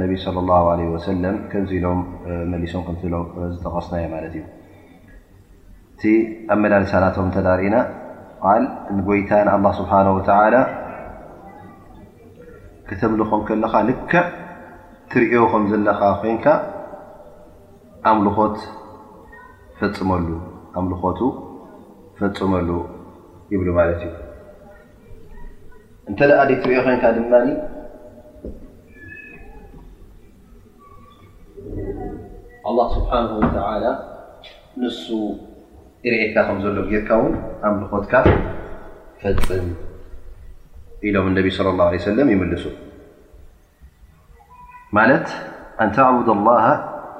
ነቢ ሰለላሁ ዓለይሂ ወሰለም ከምዚ ኢሎም መሊሶም ከምቲ ዝጠቐስናዮ ማለት እዩ። እቲ ኣመላልሳ ናቶም እንተ ርኢና ቃል ንጎይታ ንኣላህ ስብሓነሁ ወተዓላ ከተምልኾ ከለኻ ልክዕ ትርእዮ ከም ዘለኻ ኮይንካ ኣምልኾት ፈፅመሉ ኣምልኾቱ ፈፅመሉ ይብሉ ማለት እዩ። እንተ ትሪኦ ኮይንካ ድማ ኣላ ስብሓን ወተላ ንሱ ይርእካ ከምዘሎ ጌርካ ውን ኣምልኾትካ ፈፅም ኢሎም ነቢ ለ ላ ለ ሰለም ይምልሱ ማለት ኣንተዕቡድ ላ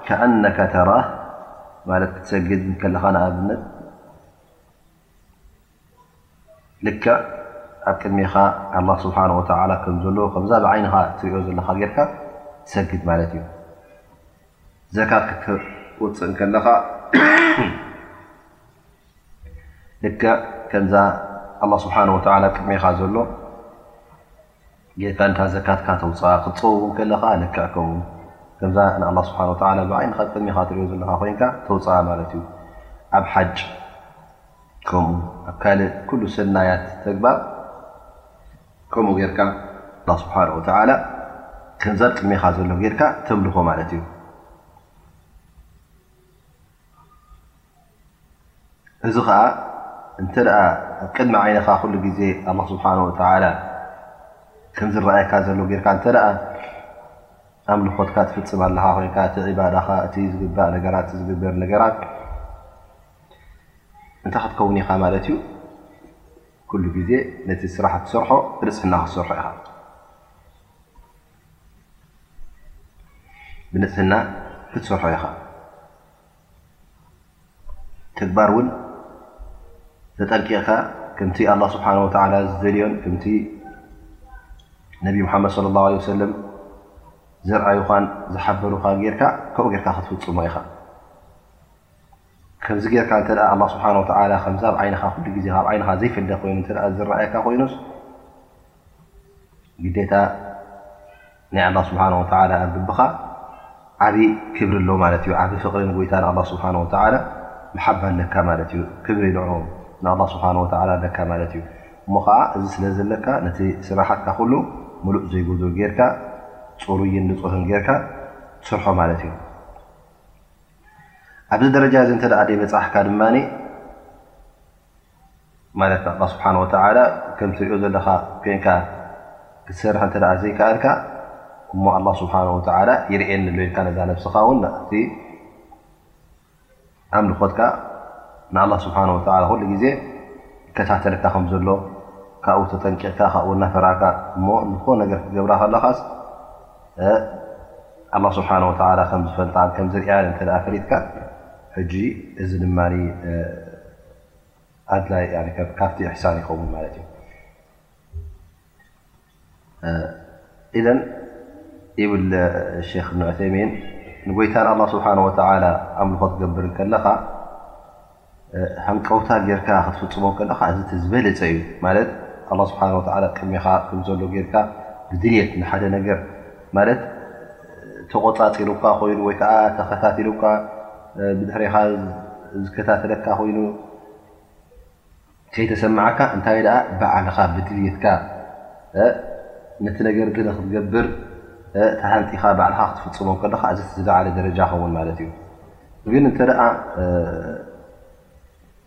ከኣነካ ተራ ማለት ክትሰግድ ከለኻ ንኣብነት ልክዕ ኣብ ቅድሜኻ ኣላህ ስብሓን ወተዓላ ከም ዘሎ ከምዛ ብዓይንኻ እትሪኦ ዘለኻ ጌርካ ትሰግድ ማለት እዩ። ዘካት ክትወፅእ እንከለኻ ልክዕ ከምዛ ኣላህ ስብሓን ወተዓላ ኣብ ቅድሜኻ ዘሎ ጌጋ እንተ ዘካትካ ተውጽኣ ክትጸውብ ከለኻ ልክዕ ከም ከምዛ ንኣላህ ስብሓን ወተዓላ ብዓይንኻ ጠሚኻ ትሪኦ ዘለኻ ኮይንካ ተውጽኣ ማለት እዩ ኣብ ሓጅ ከምኡ ኣብ ካልእ ኩሉ ሰናያት ተግባር ከምኡ ጌርካ ኣላ ስብሓን ወተዓላ ከምዛ ብ ቅድሜኻ ዘሎ ጌርካ ተምልኾ ማለት እዩ እዚ ኸዓ እንተ ኣብ ቅድሚ ዓይነኻ ኩሉ ግዜ ኣላ ስብሓን ወተላ ከምዝረኣየካ ዘሎ ጌርካ እንተ ኣምልኾትካ ትፍፅም ኣለኻ ኮይንካ እቲ ዕባዳኻ እቲ ዝግባእ ነገራት ዝግበር ነገራት እንታይ ክትከውን ኢኻ ማለት እዩ ኩሉ ግዜ ነቲ ስራሕ ትሰርሖ ብንፅሕና ክትሰርሖ ኢኻ ብንፅሕና ክትሰርሖ ኢኻ ተግባር ውን ተጠንቂቕካ ከምቲ ኣላ ስብሓን ወተላ ዝደልዮን ከምቲ ነቢ ሙሓመድ ለ ላ ለ ሰለም ዘርኣዩኻን ዝሓበሩኻ ጌርካ ከምኡ ጌርካ ክትፍፅሞ ኢኻ ከምዚ ጌርካ እተ ኣላ ስብሓ ወላ ከምዛ ብ ዓይንኻ ኩሉ ግዜ ካብ ዓይንኻ ዘይፍለ ኮይኑ ዝረኣየካ ኮይኑስ ግዴታ ናይ ኣላህ ስብሓነሁ ወተዓላ ኣብ ልብኻ ዓብዪ ክብሪ ኣሎ ማለት እዩ። ዓብዪ ፍቕሪ ንጎይታ ንኣላህ ስብሓነሁ ወተዓላ መሓባ ኣለካ ማለት እዩ። ክብሪ ንዑ ንኣላህ ስብሓነሁ ወተዓላ ኣለካ ማለት እዩ። እሞ ኸዓ እዚ ስለ ዘለካ ነቲ ስራሓትካ ኩሉ ሙሉእ ዘይጎዱል ጌርካ ፅሩይን ንፁህን ጌርካ ስርሖ ማለት እዩ። ኣብዚ ደረጃ እዚ እንተድኣ ደይበፃሕካ ድማ ማለት ንኣላ ስብሓን ወተላ ከምትሪኦ ዘለኻ ኮንካ ክትሰርሕ እተ ዘይከኣልካ እሞ ኣላ ስብሓን ወተላ ይርእየኒ ኣሎ ኢልካ ነዛ ነብስኻ ውን እቲ ኣምልኾትካ ንኣላ ስብሓን ወተላ ኩሉ ግዜ ይከታተልካ ከም ዘሎ ካብኡ ተጠንቂቕካ ካብኡ እናፈራህካ እሞ ንዝኾነ ነገር ክትገብራ ከለኻስ ኣላ ስብሓን ወተላ ከም ዝፈልጣን ከም ዝርያን እተ ፈሊጥካ ሕጂ እዚ ድማ ኣድላይ ያኒ ካብቲ ኢሕሳን ይኸውን ማለት እዩ ኢዘን ይብል ሼክ እብኒ ዑሰይሚን ንጎይታ ንኣላ ስብሓን ወተላ ኣምልኾ ትገብር ከለኻ ሃንቀውታ ጌርካ ክትፍፅሞ ከለኻ እዚ ዝበለፀ እዩ ማለት ኣላ ስብሓን ወተላ ቅድሜኻ ከምዘሎ ጌርካ ብድልት ንሓደ ነገር ማለት ተቖጻጺሩካ ኮይኑ ወይ ከኣ ተኸታቲሉካ ብድሕሬኻ ዝከታተለካ ኮይኑ ከይተሰማዓካ እንታይ ደኣ ባዕልኻ ብድልየትካ ነቲ ነገር እቲ ንክትገብር ተሃንጢኻ ባዕልኻ ክትፍጽሞ ከለኻ እዚ ዝለዓለ ደረጃ ይኸውን ማለት እዩ ግን እንተ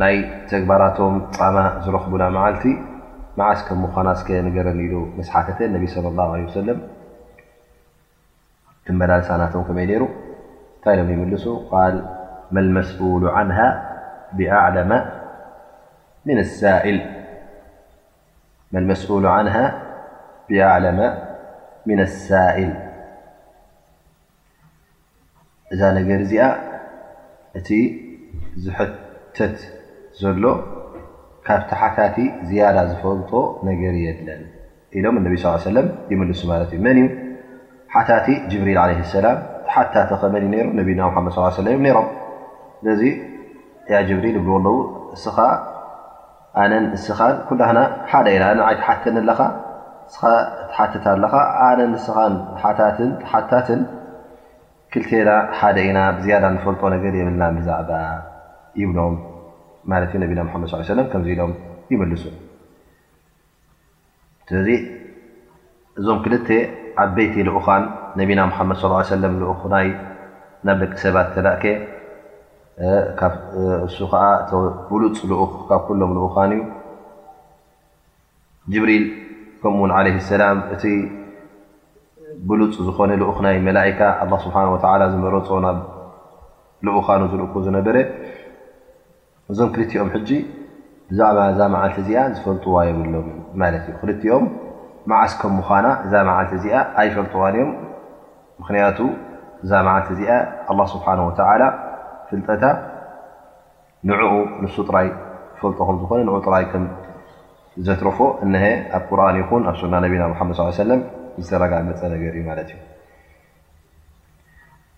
ናይ ተግባራቶም ፃማ ዝረኽቡላ መዓልቲ መዓስ ከም ምዃና እስከ ንገረኒ ኢሉ ምስ ሓተተ ነቢ ሰለላሁ ዓለይሂ ወሰለም እቲ መላልሳ ናቶም ከመይ ነይሩ? እንታይ ኢሎም ይምልሱ? ቃል መልመስኡሉ ዓንሃ ብኣዕለመ ሚነ ሳኢል መልመስኡሉ ዓንሃ ብኣዕለመ ሚነ ሳኢል እዛ ነገር እዚኣ እቲ ዝሕተት ዘሎ ካብ ተሓታቲ ዝያዳ ዝፈልጦ ነገር የለን ኢሎም እነቢ ስ ሰለም ይምልሱ ማለት እዩ። መን እዩ ሓታቲ ጅብሪል ዓለ ሰላም ተሓታቲ ከመን እዩ ነሩ ነብና ሓመድ ስ ሰለ እዮም ነሮም ስለዚ ያ ጅብሪል ይብልዎ ኣለዉ እስኻ ኣነን እስኻን ኩላህና ሓደ ኢና ንዓይ ትሓተኒ ኣለኻ እስኻ ትሓትት ኣለኻ ኣነን እስኻን ሓታትን ተሓታትን ክልቴና ሓደ ኢና ብዝያዳ ንፈልጦ ነገር የብልናን ብዛዕባ ይብሎም ማለት እዩ ነቢና ሙሓመድ ሰለላሁ ዐለይሂ ወሰለም ከምዚ ኢሎም ይምልሱ። ስለዚ እዞም ክልተ ዓበይቲ ልኡኻን ነቢና ሙሓመድ ስ ሰለም ልኡኹናይ ናብ ደቂ ሰባት ተላእከ እሱ ከዓ እቲ ብሉፅ ልኡኽ ካብ ኩሎም ልኡኻን እዩ ጅብሪል ከምኡ ውን ዓለ ሰላም እቲ ብሉፅ ዝኾነ ልኡኽ ናይ መላእካ ኣላ ስብሓን ወተላ ዝመረፆ ናብ ልኡኻኑ ዝልእኩ ዝነበረ እዞም ክልቲኦም ሕጂ ብዛዕባ እዛ መዓልቲ እዚኣ ዝፈልጥዋ የብሎምን ማለት እዩ። ክልቲኦም መዓስ ከም ምዃና እዛ መዓልቲ እዚኣ ኣይፈልጥዋን እዮም። ምኽንያቱ እዛ መዓልቲ እዚኣ ኣላህ ስብሓነሁ ወተዓላ ፍልጠታ ንዕኡ ንሱ ጥራይ ዝፈልጦ ከም ዝኾነ ንኡ ጥራይ ከም ዘትረፎ እነሀ ኣብ ቁርኣን ይኹን ኣብ ሱና ነቢና ሙሓመድ ሰለላሁ ዐለይሂ ወሰለም ዝተረጋገፀ ነገር እዩ ማለት እዩ።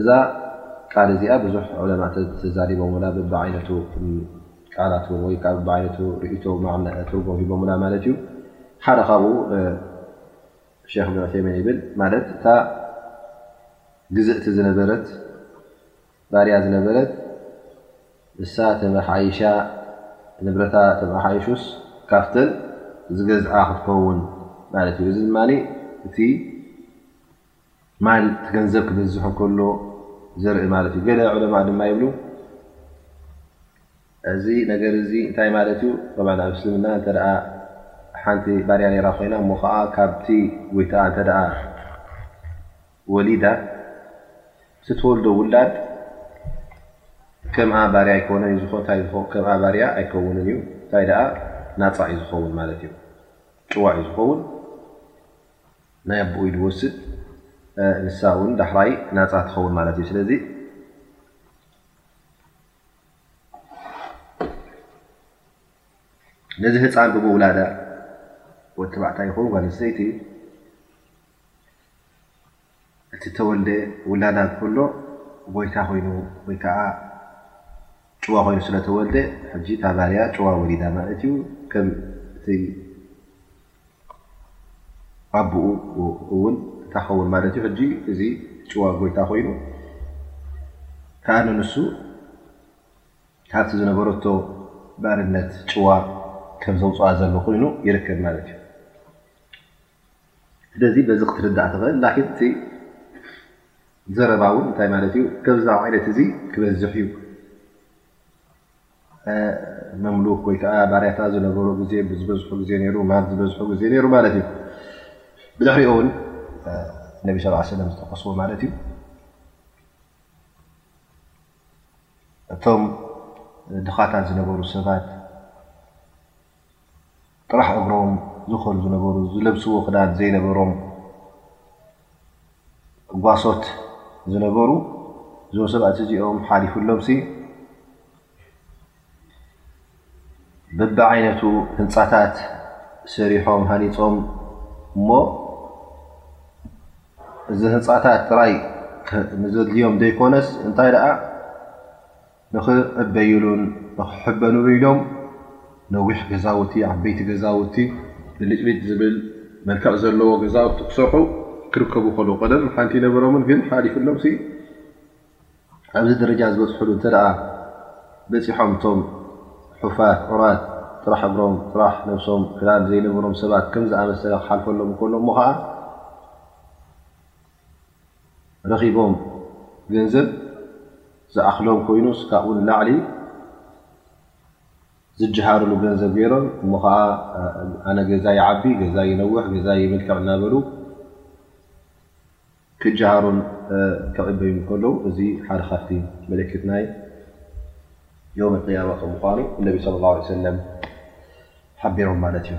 እዛ ቃል እዚኣ ብዙሕ ዑለማእ ተዛሪቦምላ ብቢዓይነቱ ቃላት ውን ወይ ከዓ ብቢዓይነቱ ርእቶ ትርጉም ሂቦምላ ማለት እዩ ሓደ ካብኡ ሸክ ብን ዑቴሚን ይብል ማለት እታ ግዝእቲ ዝነበረት ባርያ ዝነበረት ንሳ ተመሓይሻ ንብረታ ተመሓይሹስ ካፍተን ዝገዝኣ ክትከውን ማለት እዩ እዚ ድማ እቲ ማል እቲ ገንዘብ ክበዝሖ ከሎ ዘርኢ ማለት እዩ ገለ ዑለማእ ድማ ይብሉ እዚ ነገር እዚ እንታይ ማለት እዩ ኣብ እስልምና እተ ሓንቲ ባርያ ነራ ኮይና እሞ ከዓ ካብቲ ጎይታኣ እተ ወሊዳ ስትወልዶ ውላድ ከምኣ ባርያ ኣይኮነ ከም ባርያ ኣይከውንን እዩ እንታይ ደኣ ናፃ እዩ ዝኸውን ማለት እዩ ጭዋ እዩ ዝኸውን ናይ ኣቡኡ ኢድ ወስድ ንሳ ውን ዳሕራይ ናጻ ትኸውን ማለት እዩ ስለዚ ነዚ ህፃን ብምውላዳ ወዲ ተባዕታይ ይኹን ጓል ኣንስተይቲ እቲ ተወልደ ውላዳ ከሎ ጎይታ ኮይኑ ወይ ከዓ ጭዋ ኮይኑ ስለተወልደ ሕጂ እታ ባርያ ጭዋ ወሊዳ ማለት እዩ ከም እቲ ኣቡኡ እውን እንታይ ክኸውን ማለት እዩ ሕጂ እዚ ጭዋ ጎይታ ኮይኑ ካኣ ንንሱ ካብቲ ዝነበረቶ ባርነት ጭዋ ከም ዘውፅኣ ዘሎ ኮይኑ ይርከብ ማለት እዩ ስለዚ በዚ ክትርዳእ ትኽእል ላኪን እቲ ዘረባ እውን እንታይ ማለት እዩ ከምዚ ዓይነት እዚ ክበዝሕ እዩ መምሉክ ወይ ከዓ ባርያታ ዝነበሩ ግዜ ብዝበዝሑ ግዜ ነይሩ ማር ዝበዝሑ ግዜ ነይሩ ማለት እዩ ብድሕሪኡ እውን ነቢ ስ ሰለም ዝጠቀስዎ ማለት እዩ እቶም ድኻታት ዝነበሩ ሰባት ጥራሕ እግሮም ዝኸዱ ዝነበሩ ዝለብስዎ ክዳን ዘይነበሮም ጓሶት ዝነበሩ እዞም ሰባት እዚኦም ሓሊፍሎምሲ በብዓይነቱ ህንፃታት ሰሪሖም ሃኒፆም እሞ እዚ ህንፃታት ጥራይ ንዘድልዮም ዘይኮነስ እንታይ ደኣ ንኽዕበዩሉን ንኽሕበኑሉ ኢሎም ነዊሕ ገዛውቲ፣ ዓበይቲ ገዛውቲ፣ ብልጭልጭ ዝብል መልክዕ ዘለዎ ገዛውቲ ክሰርሑ ክርከቡ ከለዉ፣ ቀደም ሓንቲ ኣይነበሮምን ግን ሓሊፍሎምሲ ኣብዚ ደረጃ ዝበጽሑሉ እንተ በጺሖም እቶም ሑፋት ዑራት ጥራሕ እግሮም ጥራሕ ነብሶም ክዳን ዘይነበሮም ሰባት ከም ዝኣመሰለ ክሓልፈሎም እንከሎ እሞ ኸኣ ረኺቦም ገንዘብ ዝኣኽሎም ኮይኑስ ካብኡ ንላዕሊ ዝጀሃርሉ ገንዘብ ገይሮም እሞ ከዓ ኣነ ገዛ ይዓቢ ገዛ ይነውሕ ገዛ ይምልክዕ እናበሉ ክጀሃሩን ክዕበዩን ከለዉ እዚ ሓደ ካብቲ ምልክት ናይ ዮም ቅያማ ከም ምኳኑ እነቢ ስለ ላ ሰለም ሓቢሮም ማለት እዩ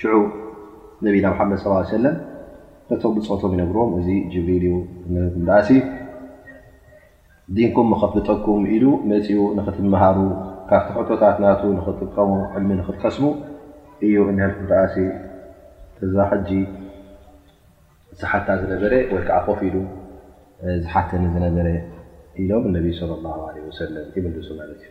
ሽዑ ነብይና መሓመድ ሰለላሁ ዓለይሂ ወሰለም ነቶም ብጾቶም ይነግርዎም፣ እዚ ጅብሪል እዩ፣ ንህኩም ደኣሲ ዲንኩም ምኸፍልጠኩም ኢሉ መጺኡ ንኽትመሃሩ ካብቲ ሕቶታት ናቱ ንኽትጥቀሙ ዕልሚ ንኽትቀስሙ እዩ እንሀልኩም ደኣሲ እዛ ሕጂ ዝሓታ ዝነበረ ወይ ከዓ ኮፍ ኢሉ ዝሓተኒ ዝነበረ ኢሎም ነብይ ሰለላሁ ዓለይሂ ወሰለም ይምልሱ ማለት እዩ።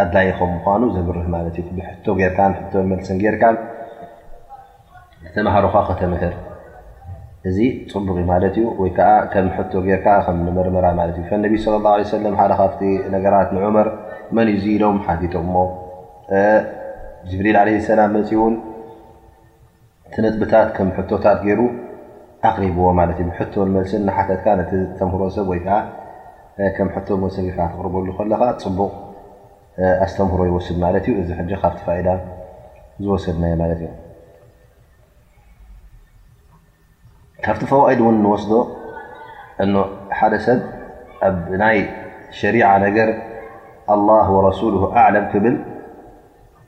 ኣድላይ ከም ምኳኑ ዘብርህ ማለት እዩ ብሕቶ ጌርካን ሕቶ መልስን ጌርካን ንተምሃሮካ ከተምህር እዚ ፅቡቅ እዩ ማለት እዩ ወይ ከዓ ከም ሕቶ ጌርካ ከም ንመርመራ ማለት እዩ ነቢ ስለ ላ ሰለም ሓደ ካብቲ ነገራት ንዑመር መን እዩ ዝኢሎም ሓቲቶምሞ ጅብሪል ዓለ ሰላም መፂ እውን እቲ ነጥብታት ከም ሕቶታት ገይሩ ኣቕሪብዎ ማለት እዩ። ብሕቶን መልስን እናሓተትካ ነቲ እተምህሮ ሰብ ወይ ከዓ ከም ሕቶ መልሲ ጌርካ ክትቕርበሉ ከለኻ ፅቡቕ ኣስተምህሮ ይወስድ ማለት እዩ። እዚ ሕጂ ካብቲ ፋይዳ ዝወሰድናዮ ማለት እዩ። ካብቲ ፈዋኢድ እውን ንወስዶ እኖ ሓደ ሰብ ኣብ ናይ ሸሪዓ ነገር ኣላህ ወረሱሉሁ ኣዕለም ክብል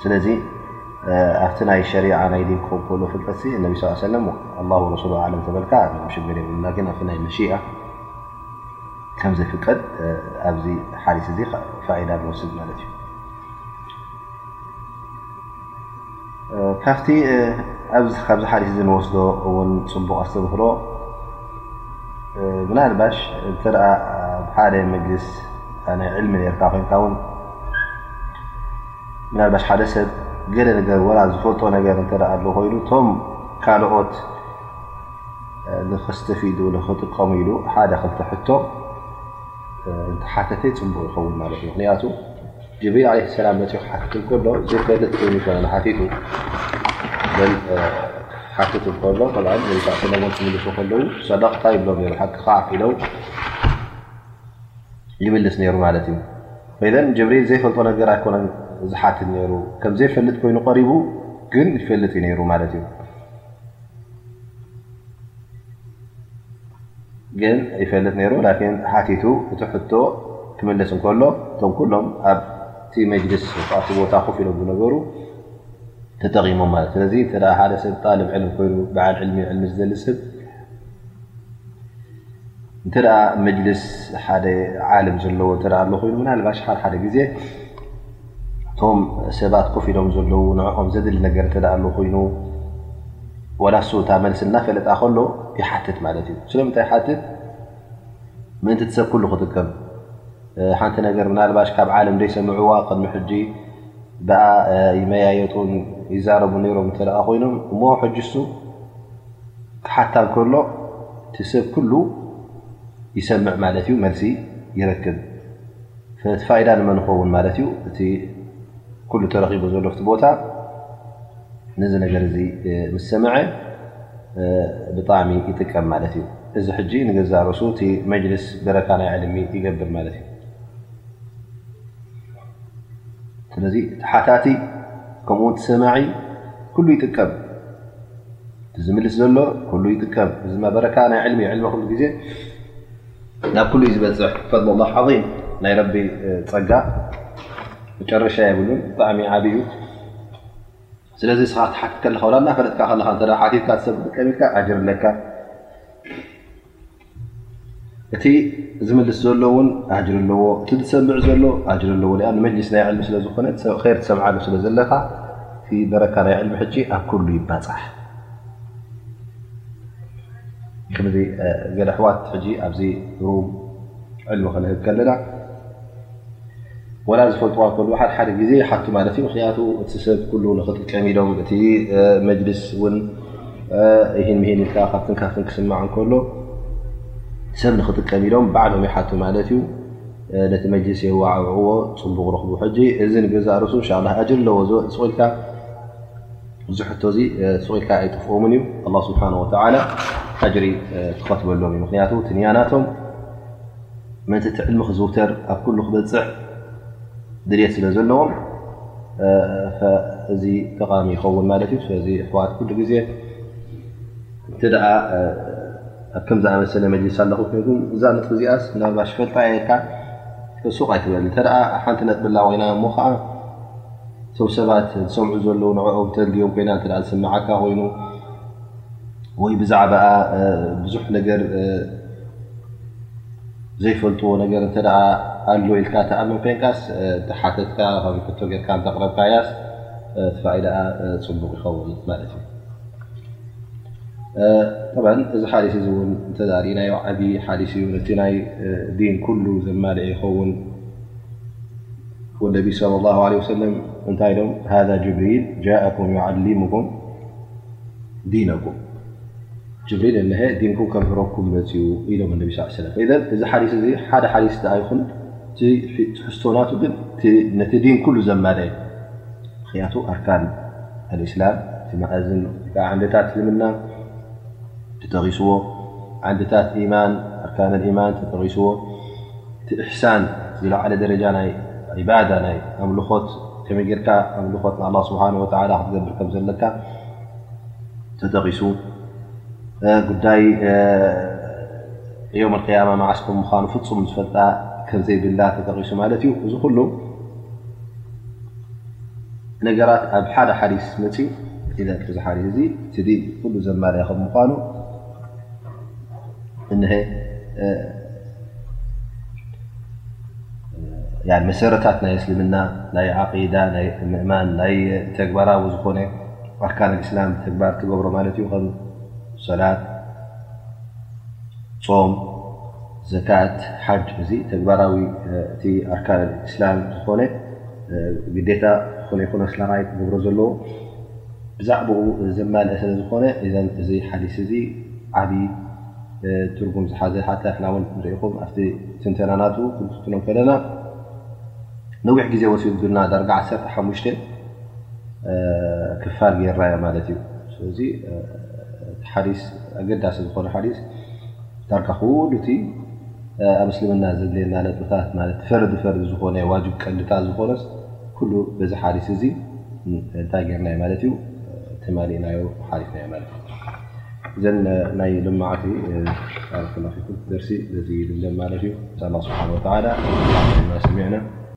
ስለዚ ኣብቲ ናይ ሸሪዓ ናይ ዲን ክኸውን ከሎ ፍልጠት ነቢ ስ ሰለም ኣላሁ ወረሱሉ ኣዕለም ተበልካ ኣለዎም ሽግር የብሉን ላኪን ኣብቲ ናይ መሽኣ ከም ዘይፍቀድ ኣብዚ ሓዲስ እዚ ፋኢዳ ንወስድ ማለት እዩ። ካብቲ ካብዚ ሓዲስ እዚ ንወስዶ እውን ፅቡቕ ኣስተምህሮ ምናልባሽ እንተ ኣብ ሓደ መጅልስ ናይ ዕልሚ ነርካ ኮይንካ ውን ምናልባሽ ሓደ ሰብ ገለ ነገር ወላ ዝፈልጦ ነገር እተ ኣሎ ኮይኑ እቶም ካልኦት ንክስተፊዱ ንክጥቀሙ ኢሉ ሓደ ክልተ ሕቶ እንተሓተተ ፅቡቕ ይኸውን ማለት እዩ ምክንያቱ ጅብሪል ዓለይሂ ሰላም መጺኡ ክሓትት እንከሎ ዘይፈልጥ ኮይኑ ኣይኮነን ሓቲቱ በል ክሓትት እንከሎ ጠብዓ ነቢ ስ ሰለም ውን ክምልሱ ከለዉ ሰደቕታ ይብሎም ነይሩ ሓቅኻ ኢሎም ይምልስ ነይሩ ማለት እዩ ኢዘን ጅብሪል ዘይፈልጦ ነገር ኣይኮነን ዝሓትት ነይሩ ከም ዘይፈልጥ ኮይኑ ቀሪቡ ግን ይፈልጥ እዩ ነይሩ ማለት እዩ ግን ይፈልጥ ነይሩ ላኪን ሓቲቱ እቲ ሕቶ ክምልስ እንከሎ እቶም ኩሎም ኣብቲ መጅልስ ኣብቲ ቦታ ኮፍ ኢሎም ዝነበሩ ተጠቒሞም ማለት እዩ። ስለዚ እንተ ሓደ ሰብ ጣልብ ዕልም ኮይኑ በዓል ዕልሚ ዕልሚ ዝደሊ ሰብ እንተ መጅልስ ሓደ ዓልም ዘለዎ እንተ ኣሎ ኮይኑ ምናልባሽ ሓደ ሓደ ግዜ እቶም ሰባት ኮፍ ኢሎም ዘለዉ ንዕኦም ዘድሊ ነገር እተ ኣሎ ኮይኑ ዋላ ሱ እታ መልሲ እናፈለጣ ከሎ ይሓትት ማለት እዩ ስለምንታይ ይሓትት ምእንቲ ትሰብ ኩሉ ክጥቀም ሓንቲ ነገር ምናልባሽ ካብ ዓለም ዘይሰምዕዋ ቅድሚ ሕጂ ብኣ ይመያየጡን ይዛረቡ ነይሮም እተ ኮይኖም እሞ ሕጂ እሱ ክሓታ ከሎ እቲ ሰብ ኩሉ ይሰምዕ ማለት እዩ መልሲ ይረክብ እቲ ፋይዳ ንመን ይኸውን ማለት እዩ እቲ ኩሉ ተረኺቡ ዘሎ ቲ ቦታ ነዚ ነገር እዚ ምስ ሰምዐ ብጣዕሚ ይጥቀም ማለት እዩ እዚ ሕጂ ንገዛእ ርእሱ እቲ መጅልስ በረካ ናይ ዕልሚ ይገብር ማለት እዩ ስለዚ እቲ ሓታቲ ከምኡ ውን ትሰማዒ ኩሉ ይጥቀም ዝምልስ ዘሎ ኩሉ ይጥቀም እዚ በረካ ናይ ዕልሚ ዕልሚ ኩሉ ግዜ ናብ ኩሉ እዩ ዝበፅሕ ፈضሉ ላህ ዓظም ናይ ረቢ ፀጋ መጨረሻ የብሉን ብጣዕሚ ዓብ እዩ ስለዚ ንስኻ ክትሓትት ከለኻ ወላ እናፈለጥካ ከለኻ እተ ሓቲትካ ሰብ ክጥቀሚትካ ኣጅር ኣለካ እቲ ዝምልስ ዘሎ እውን ኣጅር ኣለዎ እቲ ዝሰምዕ ዘሎ ኣጅር ኣለዎ ኣ ንመጅሊስ ናይ ዕልሚ ስለ ዝኾነ ር ትሰምዓሉ ስለ ዘለኻ እቲ በረካ ናይ ዕልሚ ሕጂ ኣብ ኩሉ ይባፃሕ ከምዚ ገለ ኣሕዋት ሕጂ ኣብዚ ሩም ዕልቢ ክንህብ ከለና ወላ ዝፈልጥዋ ከልዉ ሓደ ሓደ ግዜ ይሓቱ ማለት እዩ ምክንያቱ እቲ ሰብ ኩሉ ንክጥቀም ኢሎም እቲ መጅልስ እውን ይሂን ምሂን ኢልካ ካብትን ካብትን ክስማዕ እንከሎ ሰብ ንክጥቀም ኢሎም ባዕሎም ይሓቱ ማለት እዩ ነቲ መጅልስ የዋዓውዕዎ ፅቡቕ ረኽቡ ሕጂ እዚ ንገዛእ ርእሱ እንሻ ኣላ ኣጅር ኣለዎ ዝወፅኦ ኢልካ እዚ ሕቶ እዚ ሱቕ ኢልካ ኣይጥፍኦምን እዩ ኣላ ስብሓን ወተዓላ ኣጅሪ ክኸትበሎም እዩ ምክንያቱ እቲ ንያናቶም ምእንቲ እቲ ዕልሚ ክዝውተር ኣብ ኩሉ ክበፅሕ ድልት ስለ ዘለዎም እዚ ጠቓሚ ይኸውን ማለት እዩ ስለዚ ኣሕዋት ኩሉ ግዜ እንተ ደኣ ኣብ ከም ዝኣመሰለ መጅሊስ ኣለኹ ኮይንኩም እዛ ነጥቢ እዚኣስ ምናልባሽ ፈልጣ እየ ኢልካ ሱቕ ኣይትበል እንተ ሓንቲ ነጥብላ ኮይና እሞ ከዓ እቶም ሰባት ዝሰምዑ ዘለዉ ንዕኦም ተድልዮም ኮይና እተ ዝስምዓካ ኮይኑ ወይ ብዛዕባ ብዙሕ ነገር ዘይፈልጥዎ ነገር እተ ኣሎ ኢልካ ተኣምን ኮይንካስ ተሓተትካ ካብ ሕቶ ጌርካ እተቕረብካያስ ትፋይ ደኣ ፅቡቕ ይኸውን ማለት እዩ ጠ እዚ ሓዲስ እዚ እውን እተርእናዮ ዓብዪ ሓዲስ እዩ ነቲ ናይ ዲን ኩሉ ዘማልአ ይኸውን ወነቢ ሰለ ላሁ ዓለይሂ ወሰለም እንታይ ኢሎም ሃዛ ጅብሪል ጃኩም ዩዓሊሙኩም ዲነኩም ጅብሪል እነሀ ዲንኩም ከምህረኩም መፅኡ ኢሎም ነቢ ስ ሰለም ኢዘን እዚ ሓዲስ እዚ ሓደ ሓዲስ ደኣ ይኹን እቲ ትሕዝቶ ናቱ ግን ነቲ ዲን ኩሉ ዘማለ እዩ ምክንያቱ ኣርካን ኣልእስላም እቲ መእዝን ወይከዓ ዓንድታት እስልምና ተጠቒስዎ ዓንድታት ኢማን ኣርካን ልኢማን ተጠቒስዎ እቲ ኢሕሳን ዝለዓለ ደረጃ ናይ ዒባዳ ናይ ኣምልኾት ከመይ ጌርካ ኣምልኾት ንኣላ ስብሓን ወተዓላ ክትገብር ከም ዘለካ ተጠቒሱ ጉዳይ ዮም ኣልቅያማ መዓስ ከም ምዃኑ ፍፁም ዝፈልጣ ከም ዘይብላ ተጠቒሱ ማለት እዩ እዚ ኩሉ ነገራት ኣብ ሓደ ሓዲስ መፅኡ እዚ ሓዲስ እዚ እቲ ዲን ኩሉ ዘማልኣ ከም ምዃኑ መሰረታት ናይ እስልምና ናይ ዓቂዳ ናይ ምእማን ናይ ተግባራዊ ዝኾነ ኣርካን ኣልእስላም ብተግባር ትገብሮ ማለት እዩ። ከም ሰላት፣ ፆም፣ ዘካት፣ ሓጅ እዚ ተግባራዊ እቲ ኣርካን ኣልእስላም ዝኾነ ግዴታ ዝኾነ ይኹን ኣስላማይ ክገብሮ ዘለዎ። ብዛዕባኡ ዘማልእ ስለ ዝኾነ እዘን እዚ ሓዲስ እዚ ዓብዪ ትርጉም ዝሓዘ ሓታ ንሕና እውን ንሪኢኹም ኣብቲ ትንተና ናቱ ክንትትኖ ከለና ነዊሕ ግዜ ወሲዱና ዳርጋ ዓሰርተ ሓሙሽተ ክፋል ገይርናዮ ማለት እዩ ስለዚ እቲ ሓዲስ ኣገዳሲ ዝኾነ ሓዲስ ዳርጋ ኩሉ እቲ ኣብ እስልምና ዘድልየና ነጥብታት ማለት ፈርዲ ፈርዲ ዝኾነ ዋጅብ ቀንዲታት ዝኾነስ ኩሉ በዚ ሓዲስ እዚ እንታይ ጌርናዮ ማለት እዩ ተማሊእናዮ ሓሊፍናዮ ማለት እዩ እዘን ናይ ልማዓቲ ባረከላሁ ፊኩም ደርሲ በዚ ይድምደም ማለት እዩ ንስኣል ስብሓን ወተዓላ ሰሚዕና